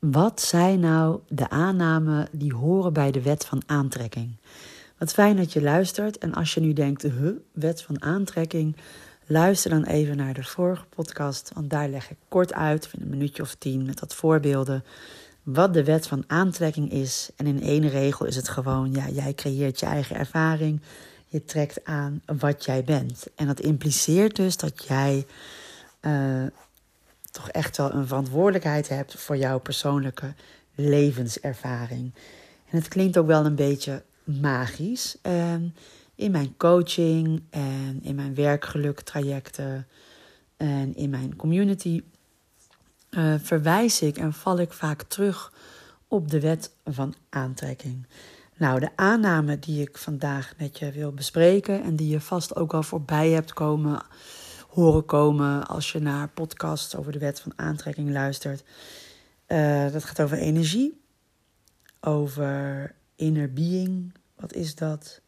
wat zijn nou de aannamen die horen bij de wet van aantrekking? Wat fijn dat je luistert. En als je nu denkt, huh, wet van aantrekking, luister dan even naar de vorige podcast. Want daar leg ik kort uit, in een minuutje of tien, met wat voorbeelden, wat de wet van aantrekking is. En in één regel is het gewoon, ja, jij creëert je eigen ervaring. Je trekt aan wat jij bent. En dat impliceert dus dat jij uh, toch echt wel een verantwoordelijkheid hebt voor jouw persoonlijke levenservaring. En het klinkt ook wel een beetje magisch. En in mijn coaching en in mijn werkgeluk trajecten en in mijn community uh, verwijs ik en val ik vaak terug op de wet van aantrekking. Nou, de aanname die ik vandaag met je wil bespreken en die je vast ook al voorbij hebt komen, horen komen als je naar podcasts over de wet van aantrekking luistert. Uh, dat gaat over energie, over inner being, wat is dat?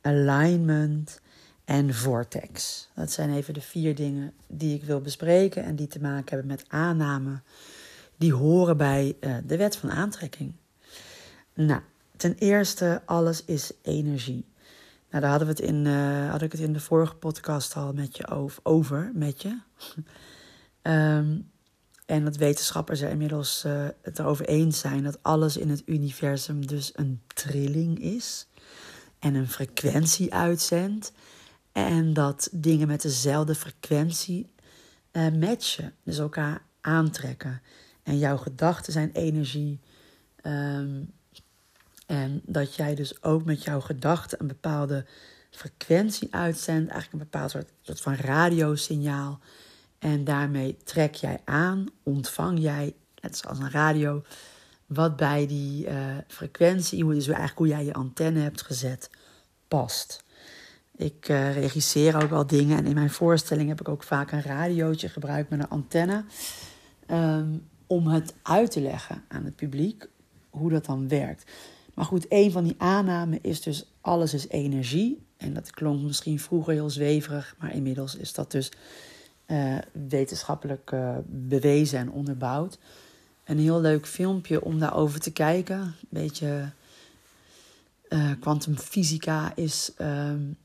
Alignment en vortex. Dat zijn even de vier dingen die ik wil bespreken en die te maken hebben met aannamen die horen bij uh, de wet van aantrekking. Nou, ten eerste, alles is energie. Nou, daar hadden we het in, uh, had ik het in de vorige podcast al met je over, met je. um, en dat wetenschappers er inmiddels uh, het erover eens zijn dat alles in het universum dus een trilling is. En een frequentie uitzendt. En dat dingen met dezelfde frequentie uh, matchen. Dus elkaar aantrekken. En jouw gedachten zijn energie. Um, en dat jij dus ook met jouw gedachten een bepaalde frequentie uitzendt. Eigenlijk een bepaald soort, van radiosignaal. En daarmee trek jij aan, ontvang jij, net zoals een radio, wat bij die uh, frequentie, hoe, dus eigenlijk hoe jij je antenne hebt gezet, past. Ik uh, regisseer ook al dingen en in mijn voorstelling heb ik ook vaak een radiootje gebruikt met een antenne. Um, om het uit te leggen aan het publiek hoe dat dan werkt. Maar goed, een van die aannamen is dus alles is energie. En dat klonk misschien vroeger heel zweverig, maar inmiddels is dat dus uh, wetenschappelijk uh, bewezen en onderbouwd. Een heel leuk filmpje om daarover te kijken. Een beetje kwantumfysica uh, is, um,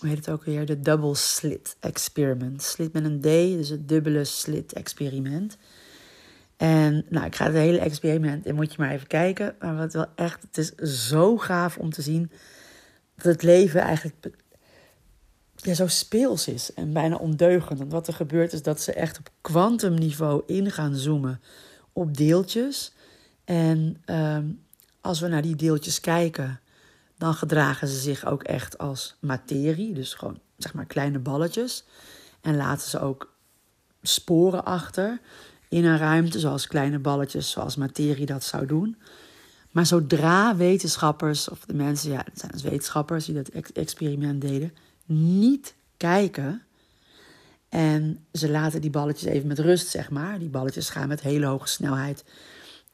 hoe heet het ook weer? De double slit experiment. Slit met een D, dus het dubbele slit experiment. En nou, ik ga het hele experiment en moet je maar even kijken. Maar wat wel echt, het is zo gaaf om te zien dat het leven eigenlijk ja, zo speels is en bijna ondeugend. Want wat er gebeurt is dat ze echt op kwantumniveau in gaan zoomen op deeltjes. En um, als we naar die deeltjes kijken, dan gedragen ze zich ook echt als materie. Dus gewoon, zeg maar, kleine balletjes. En laten ze ook sporen achter in een ruimte, zoals kleine balletjes, zoals materie dat zou doen. Maar zodra wetenschappers, of de mensen, ja, het zijn dus wetenschappers die dat experiment deden, niet kijken en ze laten die balletjes even met rust, zeg maar. Die balletjes gaan met hele hoge snelheid.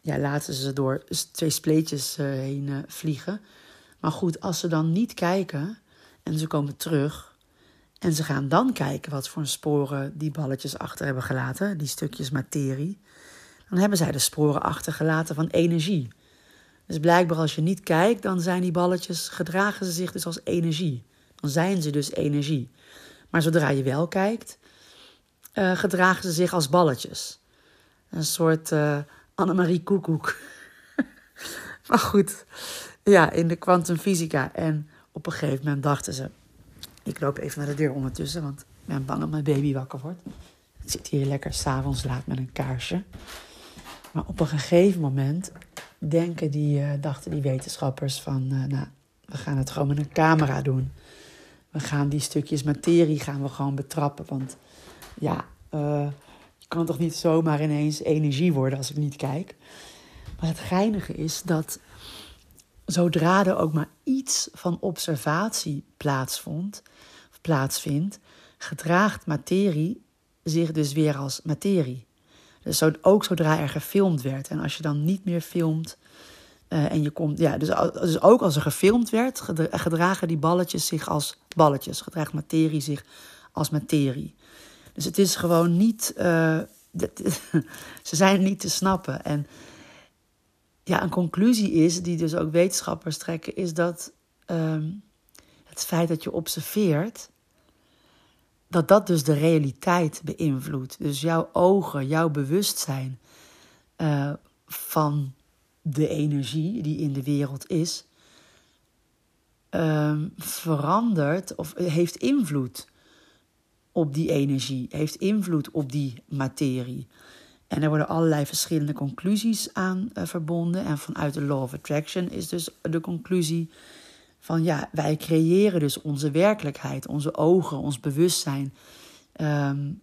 Ja, laten ze door twee spleetjes uh, heen uh, vliegen. Maar goed, als ze dan niet kijken en ze komen terug, en ze gaan dan kijken wat voor sporen die balletjes achter hebben gelaten, die stukjes materie. Dan hebben zij de sporen achtergelaten van energie. Dus blijkbaar als je niet kijkt, dan zijn die balletjes, gedragen ze zich dus als energie. Dan zijn ze dus energie. Maar zodra je wel kijkt, uh, gedragen ze zich als balletjes. Een soort uh, Annemarie Koekoek. maar goed, ja, in de kwantumfysica. En op een gegeven moment dachten ze, ik loop even naar de deur ondertussen, want ik ben bang dat mijn baby wakker wordt. Ik zit hier lekker s'avonds laat met een kaarsje. Maar op een gegeven moment denken die, uh, dachten die wetenschappers van... Uh, nou, we gaan het gewoon met een camera doen. We gaan die stukjes materie gaan we gewoon betrappen. Want ja, uh, je kan toch niet zomaar ineens energie worden als ik niet kijk. Maar het geinige is dat zodra er ook maar iets van observatie plaatsvond, plaatsvindt, gedraagt materie zich dus weer als materie. Dus ook zodra er gefilmd werd. En als je dan niet meer filmt uh, en je komt. Ja, dus, dus ook als er gefilmd werd, gedragen die balletjes zich als balletjes. Gedraagt materie zich als materie. Dus het is gewoon niet. Uh, ze zijn niet te snappen. En ja, een conclusie is, die dus ook wetenschappers trekken, is dat ehm, het feit dat je observeert, dat dat dus de realiteit beïnvloedt. Dus jouw ogen, jouw bewustzijn uh, van de energie die in de wereld is, um, verandert of heeft invloed op die energie, heeft invloed op die materie. En er worden allerlei verschillende conclusies aan uh, verbonden. En vanuit de Law of Attraction is dus de conclusie van ja, wij creëren dus onze werkelijkheid, onze ogen, ons bewustzijn. Um,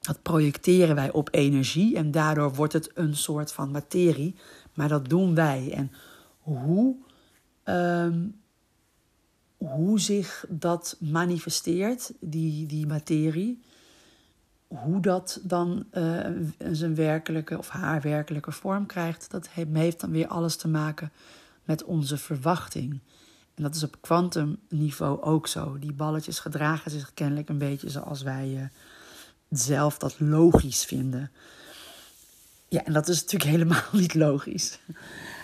dat projecteren wij op energie en daardoor wordt het een soort van materie. Maar dat doen wij. En hoe, um, hoe zich dat manifesteert, die, die materie, hoe dat dan uh, zijn werkelijke of haar werkelijke vorm krijgt, dat heeft dan weer alles te maken met onze verwachting. En dat is op kwantumniveau ook zo. Die balletjes gedragen zich kennelijk een beetje zoals wij uh, zelf dat logisch vinden. Ja, en dat is natuurlijk helemaal niet logisch.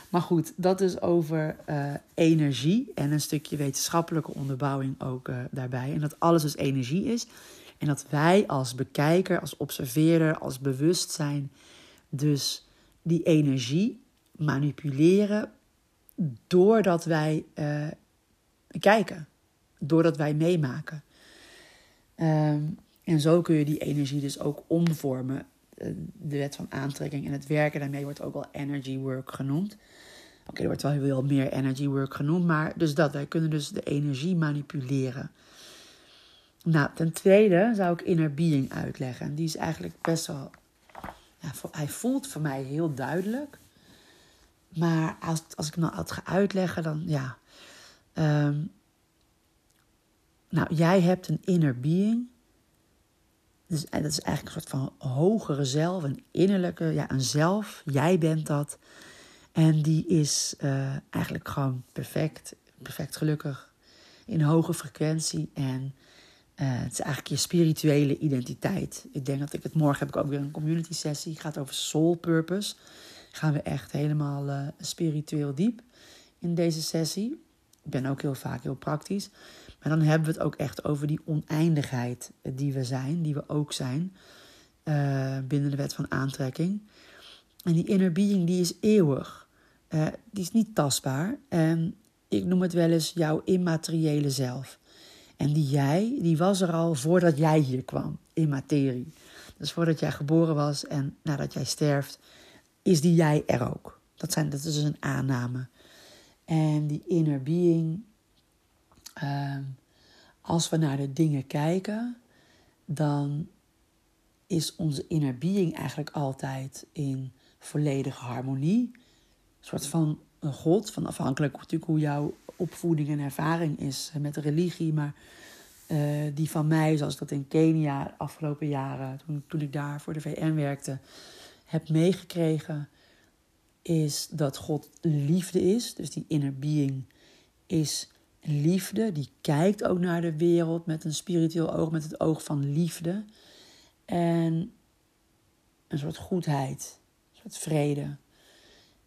Maar goed, dat is over uh, energie en een stukje wetenschappelijke onderbouwing ook uh, daarbij. En dat alles dus energie is. En dat wij als bekijker, als observeerder, als bewustzijn, dus die energie manipuleren doordat wij kijken, doordat wij meemaken. Um, en zo kun je die energie dus ook omvormen. De wet van aantrekking en het werken daarmee wordt ook wel energy work genoemd. Oké, er wordt wel heel meer energy work genoemd, maar dus dat, wij kunnen dus de energie manipuleren. Nou, ten tweede zou ik inner being uitleggen. En die is eigenlijk best wel, ja, hij voelt voor mij heel duidelijk. Maar als, als ik hem nou had ga uitleggen, dan ja. Um, nou, jij hebt een inner being. Dus, dat is eigenlijk een soort van hogere zelf, een innerlijke, ja, een zelf. Jij bent dat. En die is uh, eigenlijk gewoon perfect, perfect gelukkig, in hoge frequentie. En uh, het is eigenlijk je spirituele identiteit. Ik denk dat ik het morgen heb ik ook weer een community sessie. Het gaat over soul purpose. Gaan we echt helemaal uh, spiritueel diep in deze sessie. Ik ben ook heel vaak heel praktisch. Maar dan hebben we het ook echt over die oneindigheid die we zijn, die we ook zijn, uh, binnen de wet van aantrekking. En die inner being die is eeuwig. Uh, die is niet tastbaar. En ik noem het wel eens jouw immateriële zelf. En die jij, die was er al voordat jij hier kwam, in materie. Dus voordat jij geboren was en nadat jij sterft, is die jij er ook. Dat, zijn, dat is dus een aanname. En die inner being, Ehm, als we naar de dingen kijken, dan is onze inner being eigenlijk altijd in volledige harmonie. Een soort van een God, van afhankelijk natuurlijk hoe jouw opvoeding en ervaring is met de religie. Maar uh, die van mij, zoals ik dat in Kenia de afgelopen jaren, toen, toen ik daar voor de VN werkte, heb meegekregen, is dat God liefde is. Dus die inner being is liefde, die kijkt ook naar de wereld met een spiritueel oog, met het oog van liefde. En een soort goedheid, een soort vrede.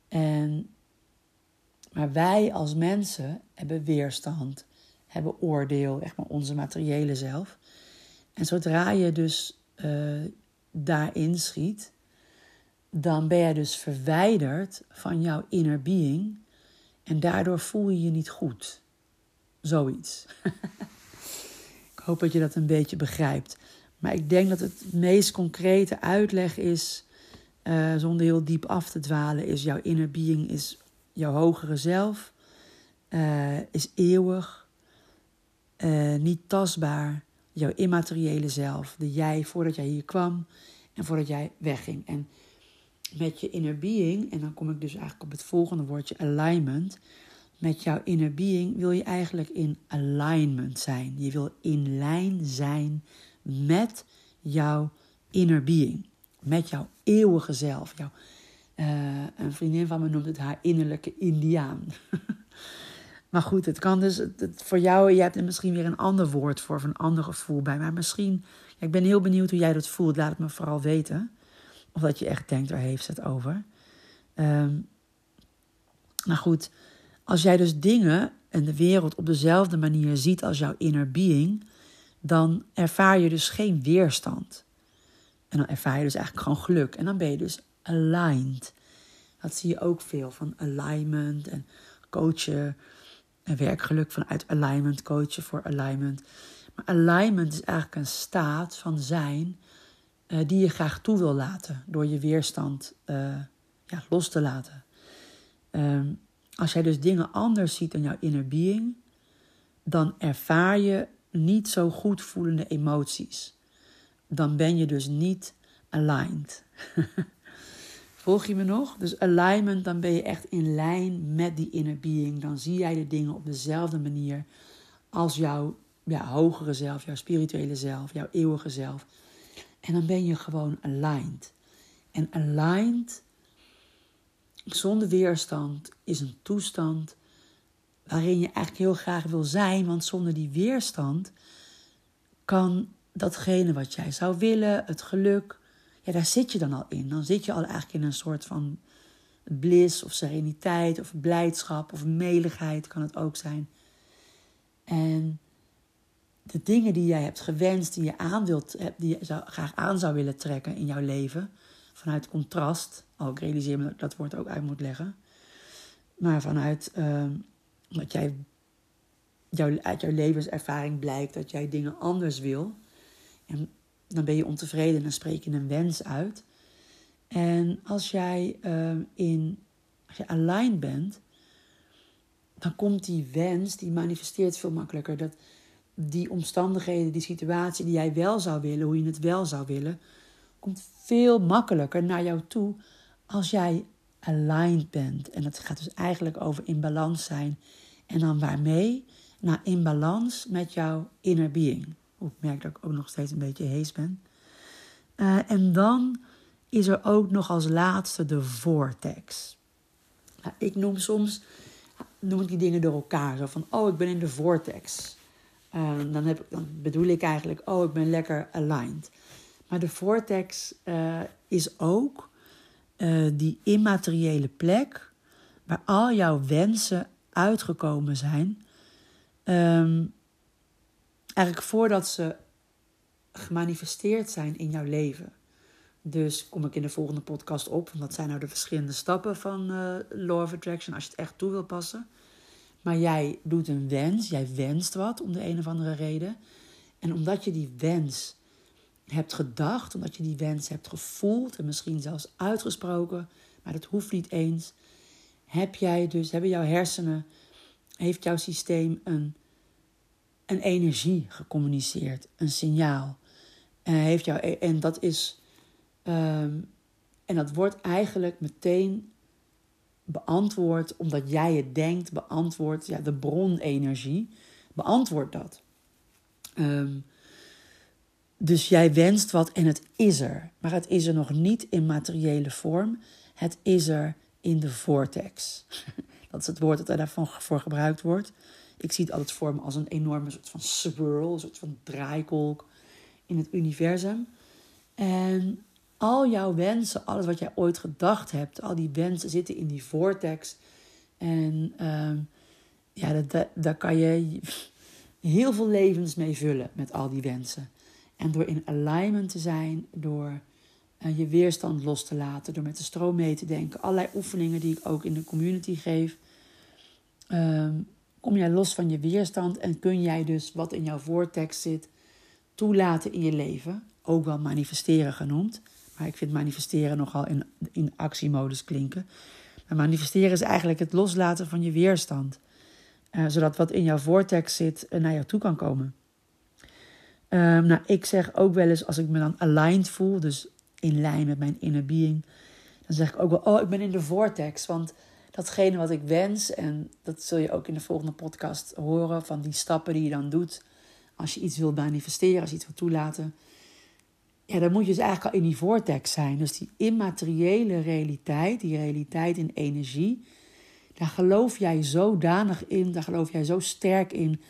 En, maar wij als mensen hebben weerstand, hebben oordeel, echt maar onze materiële zelf. En zodra je dus uh, daarin schiet, dan ben je dus verwijderd van jouw inner being. En daardoor voel je je niet goed. Zoiets. ik hoop dat je dat een beetje begrijpt. Maar ik denk dat het meest concrete uitleg is, uh, zonder heel diep af te dwalen, is jouw inner being is jouw hogere zelf, uh, is eeuwig, uh, niet tastbaar, jouw immateriële zelf, de jij voordat jij hier kwam en voordat jij wegging. En met je inner being, en dan kom ik dus eigenlijk op het volgende woordje alignment met jouw inner being wil je eigenlijk in alignment zijn. Je wil in lijn zijn met jouw inner being. Met jouw eeuwige zelf. Jouw, uh, een vriendin van me noemt het haar innerlijke indiaan. maar goed, het kan dus voor jou, je hebt er misschien weer een ander woord voor, of een ander gevoel bij. Maar misschien, ja, ik ben heel benieuwd hoe jij dat voelt. Laat het me vooral weten. Of dat je echt denkt, waar heeft ze het over? Um, Nou goed, als jij dus dingen en de wereld op dezelfde manier ziet als jouw inner being, dan ervaar je dus geen weerstand. En dan ervaar je dus eigenlijk gewoon geluk. En dan ben je dus aligned. Dat zie je ook veel van alignment en coachen en werkgeluk vanuit alignment, coachen voor alignment. Maar alignment is eigenlijk een staat van zijn uh, die je graag toe wil laten door je weerstand uh, ja, los te laten. Um, als jij dus dingen anders ziet dan jouw inner being, dan ervaar je niet zo goed voelende emoties. Dan ben je dus niet aligned. Volg je me nog? Dus alignment, dan ben je echt in lijn met die inner being. Dan zie jij de dingen op dezelfde manier als jouw ja, hogere zelf, jouw spirituele zelf, jouw eeuwige zelf. En dan ben je gewoon aligned. En aligned, zonder weerstand, is een toestand waarin je eigenlijk heel graag wil zijn. Want zonder die weerstand kan datgene wat jij zou willen, het geluk, ja, daar zit je dan al in. Dan zit je al eigenlijk in een soort van bliss of sereniteit of blijdschap of meligheid kan het ook zijn. En de dingen die jij hebt gewenst, die je aan wilt, die je zou, graag aan zou willen trekken in jouw leven, vanuit contrast, al ik realiseer me dat ik dat woord ook uit moet leggen, maar vanuit uh, jij uit jouw levenservaring blijkt dat jij dingen anders wil, en dan ben je ontevreden en spreek je een wens uit. En als jij uh, in, als je aligned bent, dan komt die wens, die manifesteert veel makkelijker. Dat, die omstandigheden, die situatie die jij wel zou willen, hoe je het wel zou willen, komt veel makkelijker naar jou toe als jij aligned bent. En het gaat dus eigenlijk over in balans zijn. En dan waarmee? Nou, in balans met jouw inner being. ik merk dat ik ook nog steeds een beetje hees ben. Uh, en dan is er ook nog als laatste de vortex. Nou, ik noem soms noem ik die dingen door elkaar. Zo van, oh, ik ben in de vortex. Ehm, dan, heb, dan bedoel ik eigenlijk, oh, ik ben lekker aligned. Maar de vortex uh, is ook uh, die immateriële plek waar al jouw wensen uitgekomen zijn. Um, eigenlijk voordat ze gemanifesteerd zijn in jouw leven. Dus kom ik in de volgende podcast op. Wat zijn nou de verschillende stappen van uh, Law of Attraction als je het echt toe wil passen? Maar jij doet een wens, jij wenst wat om de een of andere reden. En omdat je die wens hebt gedacht, omdat je die wens hebt gevoeld en misschien zelfs uitgesproken, maar dat hoeft niet eens, heb jij dus, hebben jouw hersenen, heeft jouw systeem een, een energie gecommuniceerd, een signaal. En, heeft jou, en dat is, um, en dat wordt eigenlijk meteen beantwoord omdat jij het denkt, beantwoord ja, de bronenergie, beantwoord dat. Um, dus jij wenst wat en het is er, maar het is er nog niet in materiële vorm. Het is er in de vortex. Dat is het woord dat er daarvan voor gebruikt wordt. Ik zie het altijd voor me als een enorme soort van swirl, een soort van draaikolk in het universum. En al jouw wensen, alles wat jij ooit gedacht hebt, al die wensen zitten in die vortex. En uh, ja, dat, daar kan je heel veel levens mee vullen met al die wensen. En door in alignment te zijn, door uh, je weerstand los te laten, door met de stroom mee te denken, allerlei oefeningen die ik ook in de community geef, uh, kom jij los van je weerstand en kun jij dus wat in jouw vortex zit toelaten in je leven, ook wel manifesteren genoemd. Maar ik vind manifesteren nogal in, in actiemodus klinken. Maar manifesteren is eigenlijk het loslaten van je weerstand. Uh, zodat wat in jouw vortex zit uh, naar jou toe kan komen. Um, nou, ik zeg ook wel eens als ik me dan aligned voel, dus in lijn met mijn inner being, dan zeg ik ook wel, oh, ik ben in de vortex. Want datgene wat ik wens, en dat zul je ook in de volgende podcast horen, van die stappen die je dan doet als je iets wil manifesteren, als je iets wil toelaten ja, dan moet je dus eigenlijk al in die vortex zijn. Dus die immateriële realiteit, die realiteit in energie, daar geloof jij zodanig in, daar geloof jij zo sterk in,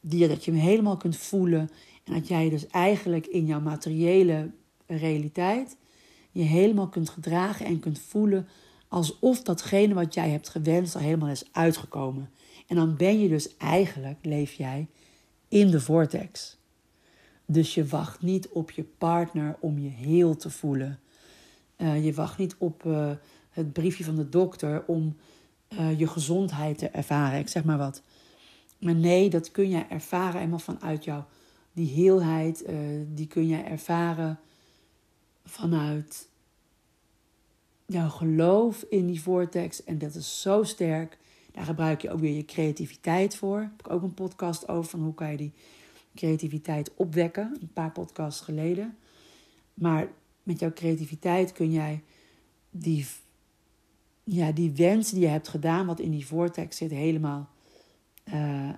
die, dat je hem helemaal kunt voelen. En dat jij dus eigenlijk in jouw materiële realiteit je helemaal kunt gedragen en kunt voelen Alsof datgene wat jij hebt gewenst al helemaal is uitgekomen. En dan ben je dus eigenlijk, leef jij in de vortex. Dus je wacht niet op je partner om je heel te voelen. Uh, je wacht niet op uh, het briefje van de dokter om uh, je gezondheid te ervaren. Ik zeg maar wat. Maar nee, dat kun je ervaren helemaal vanuit jou. Die heelheid, die kun je ervaren vanuit jouw geloof in die vortex. En dat is zo sterk. Daar gebruik je ook weer je creativiteit voor. Daar heb ik ook een podcast over van hoe kan je die creativiteit opwekken. Een paar podcasts geleden. Maar met jouw creativiteit kun jij die, ja, die wens die je hebt gedaan, wat in die vortex zit, helemaal uh,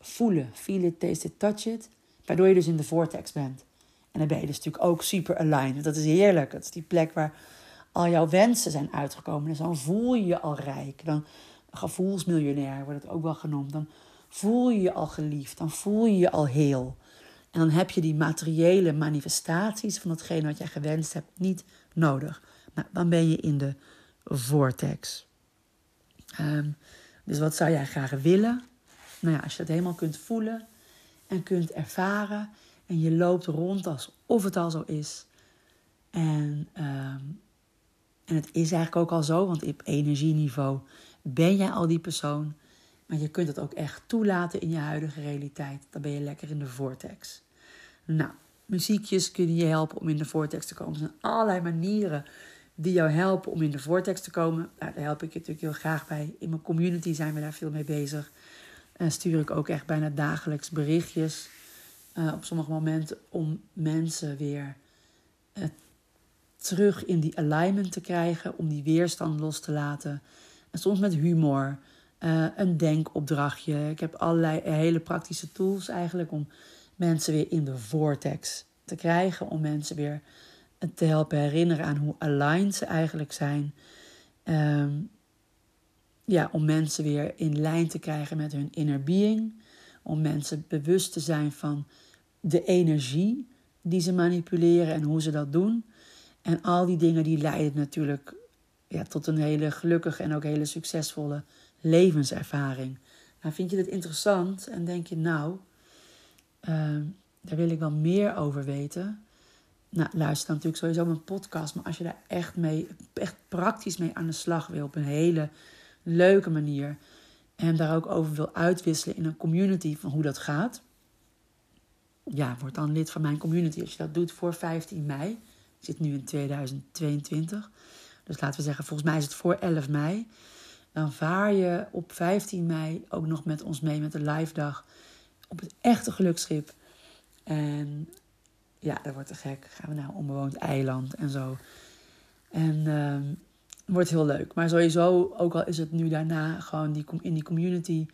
voelen. Feel it, taste it, touch it. Waardoor je dus in de vortex bent. En dan ben je dus natuurlijk ook super aligned. Dat is heerlijk. Dat is die plek waar al jouw wensen zijn uitgekomen. Dus dan voel je je al rijk. Dan gevoelsmiljonair wordt het ook wel genoemd. Dan voel je je al geliefd. Dan voel je je al heel. En dan heb je die materiële manifestaties van datgene wat jij gewenst hebt niet nodig. Maar dan ben je in de vortex. Um, dus wat zou jij graag willen? Nou ja, als je dat helemaal kunt voelen en kunt ervaren. En je loopt rond alsof het al zo is. En um, en het is eigenlijk ook al zo, want op energieniveau ben jij al die persoon. Maar je kunt het ook echt toelaten in je huidige realiteit. Dan ben je lekker in de vortex. Nou, muziekjes kunnen je helpen om in de vortex te komen. Er zijn allerlei manieren die jou helpen om in de vortex te komen. Nou, daar help ik je natuurlijk heel graag bij. In mijn community zijn we daar veel mee bezig. En stuur ik ook echt bijna dagelijks berichtjes. Uh, op sommige momenten om mensen weer uh, terug in die alignment te krijgen, om die weerstand los te laten. En soms met humor, uh, een denkopdrachtje. Ik heb allerlei hele praktische tools eigenlijk om mensen weer in de vortex te krijgen, om mensen weer te helpen herinneren aan hoe aligned ze eigenlijk zijn. Um, ja, om mensen weer in lijn te krijgen met hun inner being. Om mensen bewust te zijn van de energie die ze manipuleren en hoe ze dat doen. En al die dingen die leiden natuurlijk ja, tot een hele gelukkige en ook hele succesvolle levenservaring. Nou, vind je dit interessant en denk je, nou, uh, daar wil ik wel meer over weten? Nou, luister dan natuurlijk sowieso mijn podcast. Maar als je daar echt mee, echt praktisch mee aan de slag wil, op een hele leuke manier. En daar ook over wil uitwisselen in een community van hoe dat gaat. Ja, word dan lid van mijn community als je dat doet voor 15 mei. Ik zit nu in 2022. Dus laten we zeggen, volgens mij is het voor 11 mei. Dan vaar je op 15 mei ook nog met ons mee met de live dag op het echte geluksschip. En ja, dat wordt te gek. Gaan we naar een onbewoond eiland en zo. En uh, wordt heel leuk. Maar sowieso, ook al is het nu daarna gewoon die, in die community,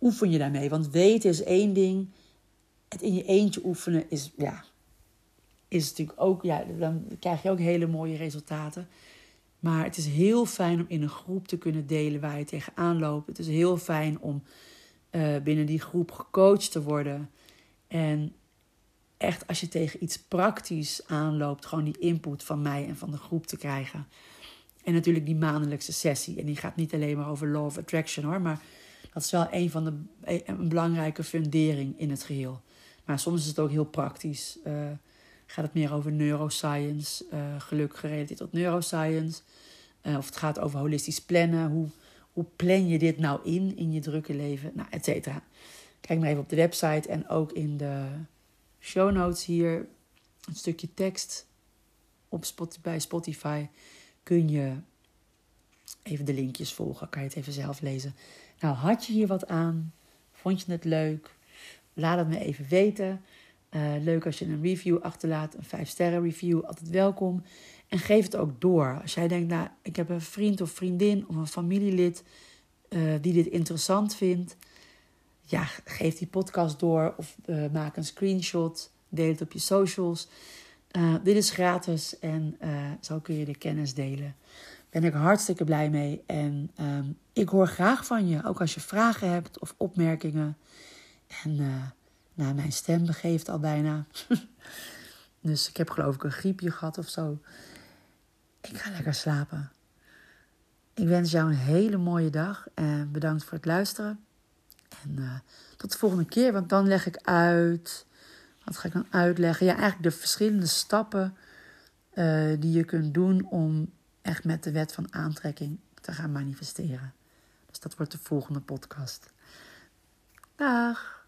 oefen je daarmee. Want weten is één ding. Het in je eentje oefenen is, ja, is natuurlijk ook, ja, dan krijg je ook hele mooie resultaten. Maar het is heel fijn om in een groep te kunnen delen waar je tegenaan loopt. Het is heel fijn om uh, binnen die groep gecoacht te worden. En echt als je tegen iets praktisch aanloopt, gewoon die input van mij en van de groep te krijgen. En natuurlijk die maandelijkse sessie. En die gaat niet alleen maar over law of attraction hoor, maar dat is wel een van de belangrijke fundering in het geheel. Maar soms is het ook heel praktisch. Uh, gaat het meer over neuroscience, uh, geluk gerelateerd tot neuroscience. Uh, of het gaat over holistisch plannen. Hoe, hoe plan je dit nou in, in je drukke leven? Nou, et cetera. Kijk maar even op de website en ook in de show notes hier. Een stukje tekst op Spotify, bij Spotify kun je even de linkjes volgen. Kan je het even zelf lezen. Nou, had je hier wat aan? Vond je het leuk? Laat het me even weten. Uh, leuk als je een review achterlaat, een 5 sterren review, altijd welkom. En geef het ook door. Als jij denkt, nou, ik heb een vriend of vriendin of een familielid uh, die dit interessant vindt. Ja, geef die podcast door of uh, maak een screenshot. Deel het op je socials. dit is gratis en zo kun je de kennis delen. Ben ik hartstikke blij mee. En um, ik hoor graag van je. Ook als je vragen hebt of opmerkingen. En nou, mijn stem begeeft al bijna. dus ik heb geloof ik een griepje gehad of zo. Ik ga lekker slapen. Ik wens jou een hele mooie dag en bedankt voor het luisteren. En uh, tot de volgende keer, want dan leg ik uit. Wat ga ik dan uitleggen? Ja, eigenlijk de verschillende stappen uh, die je kunt doen om echt met de wet van aantrekking te gaan manifesteren. Dus dat wordt de volgende podcast. Dag!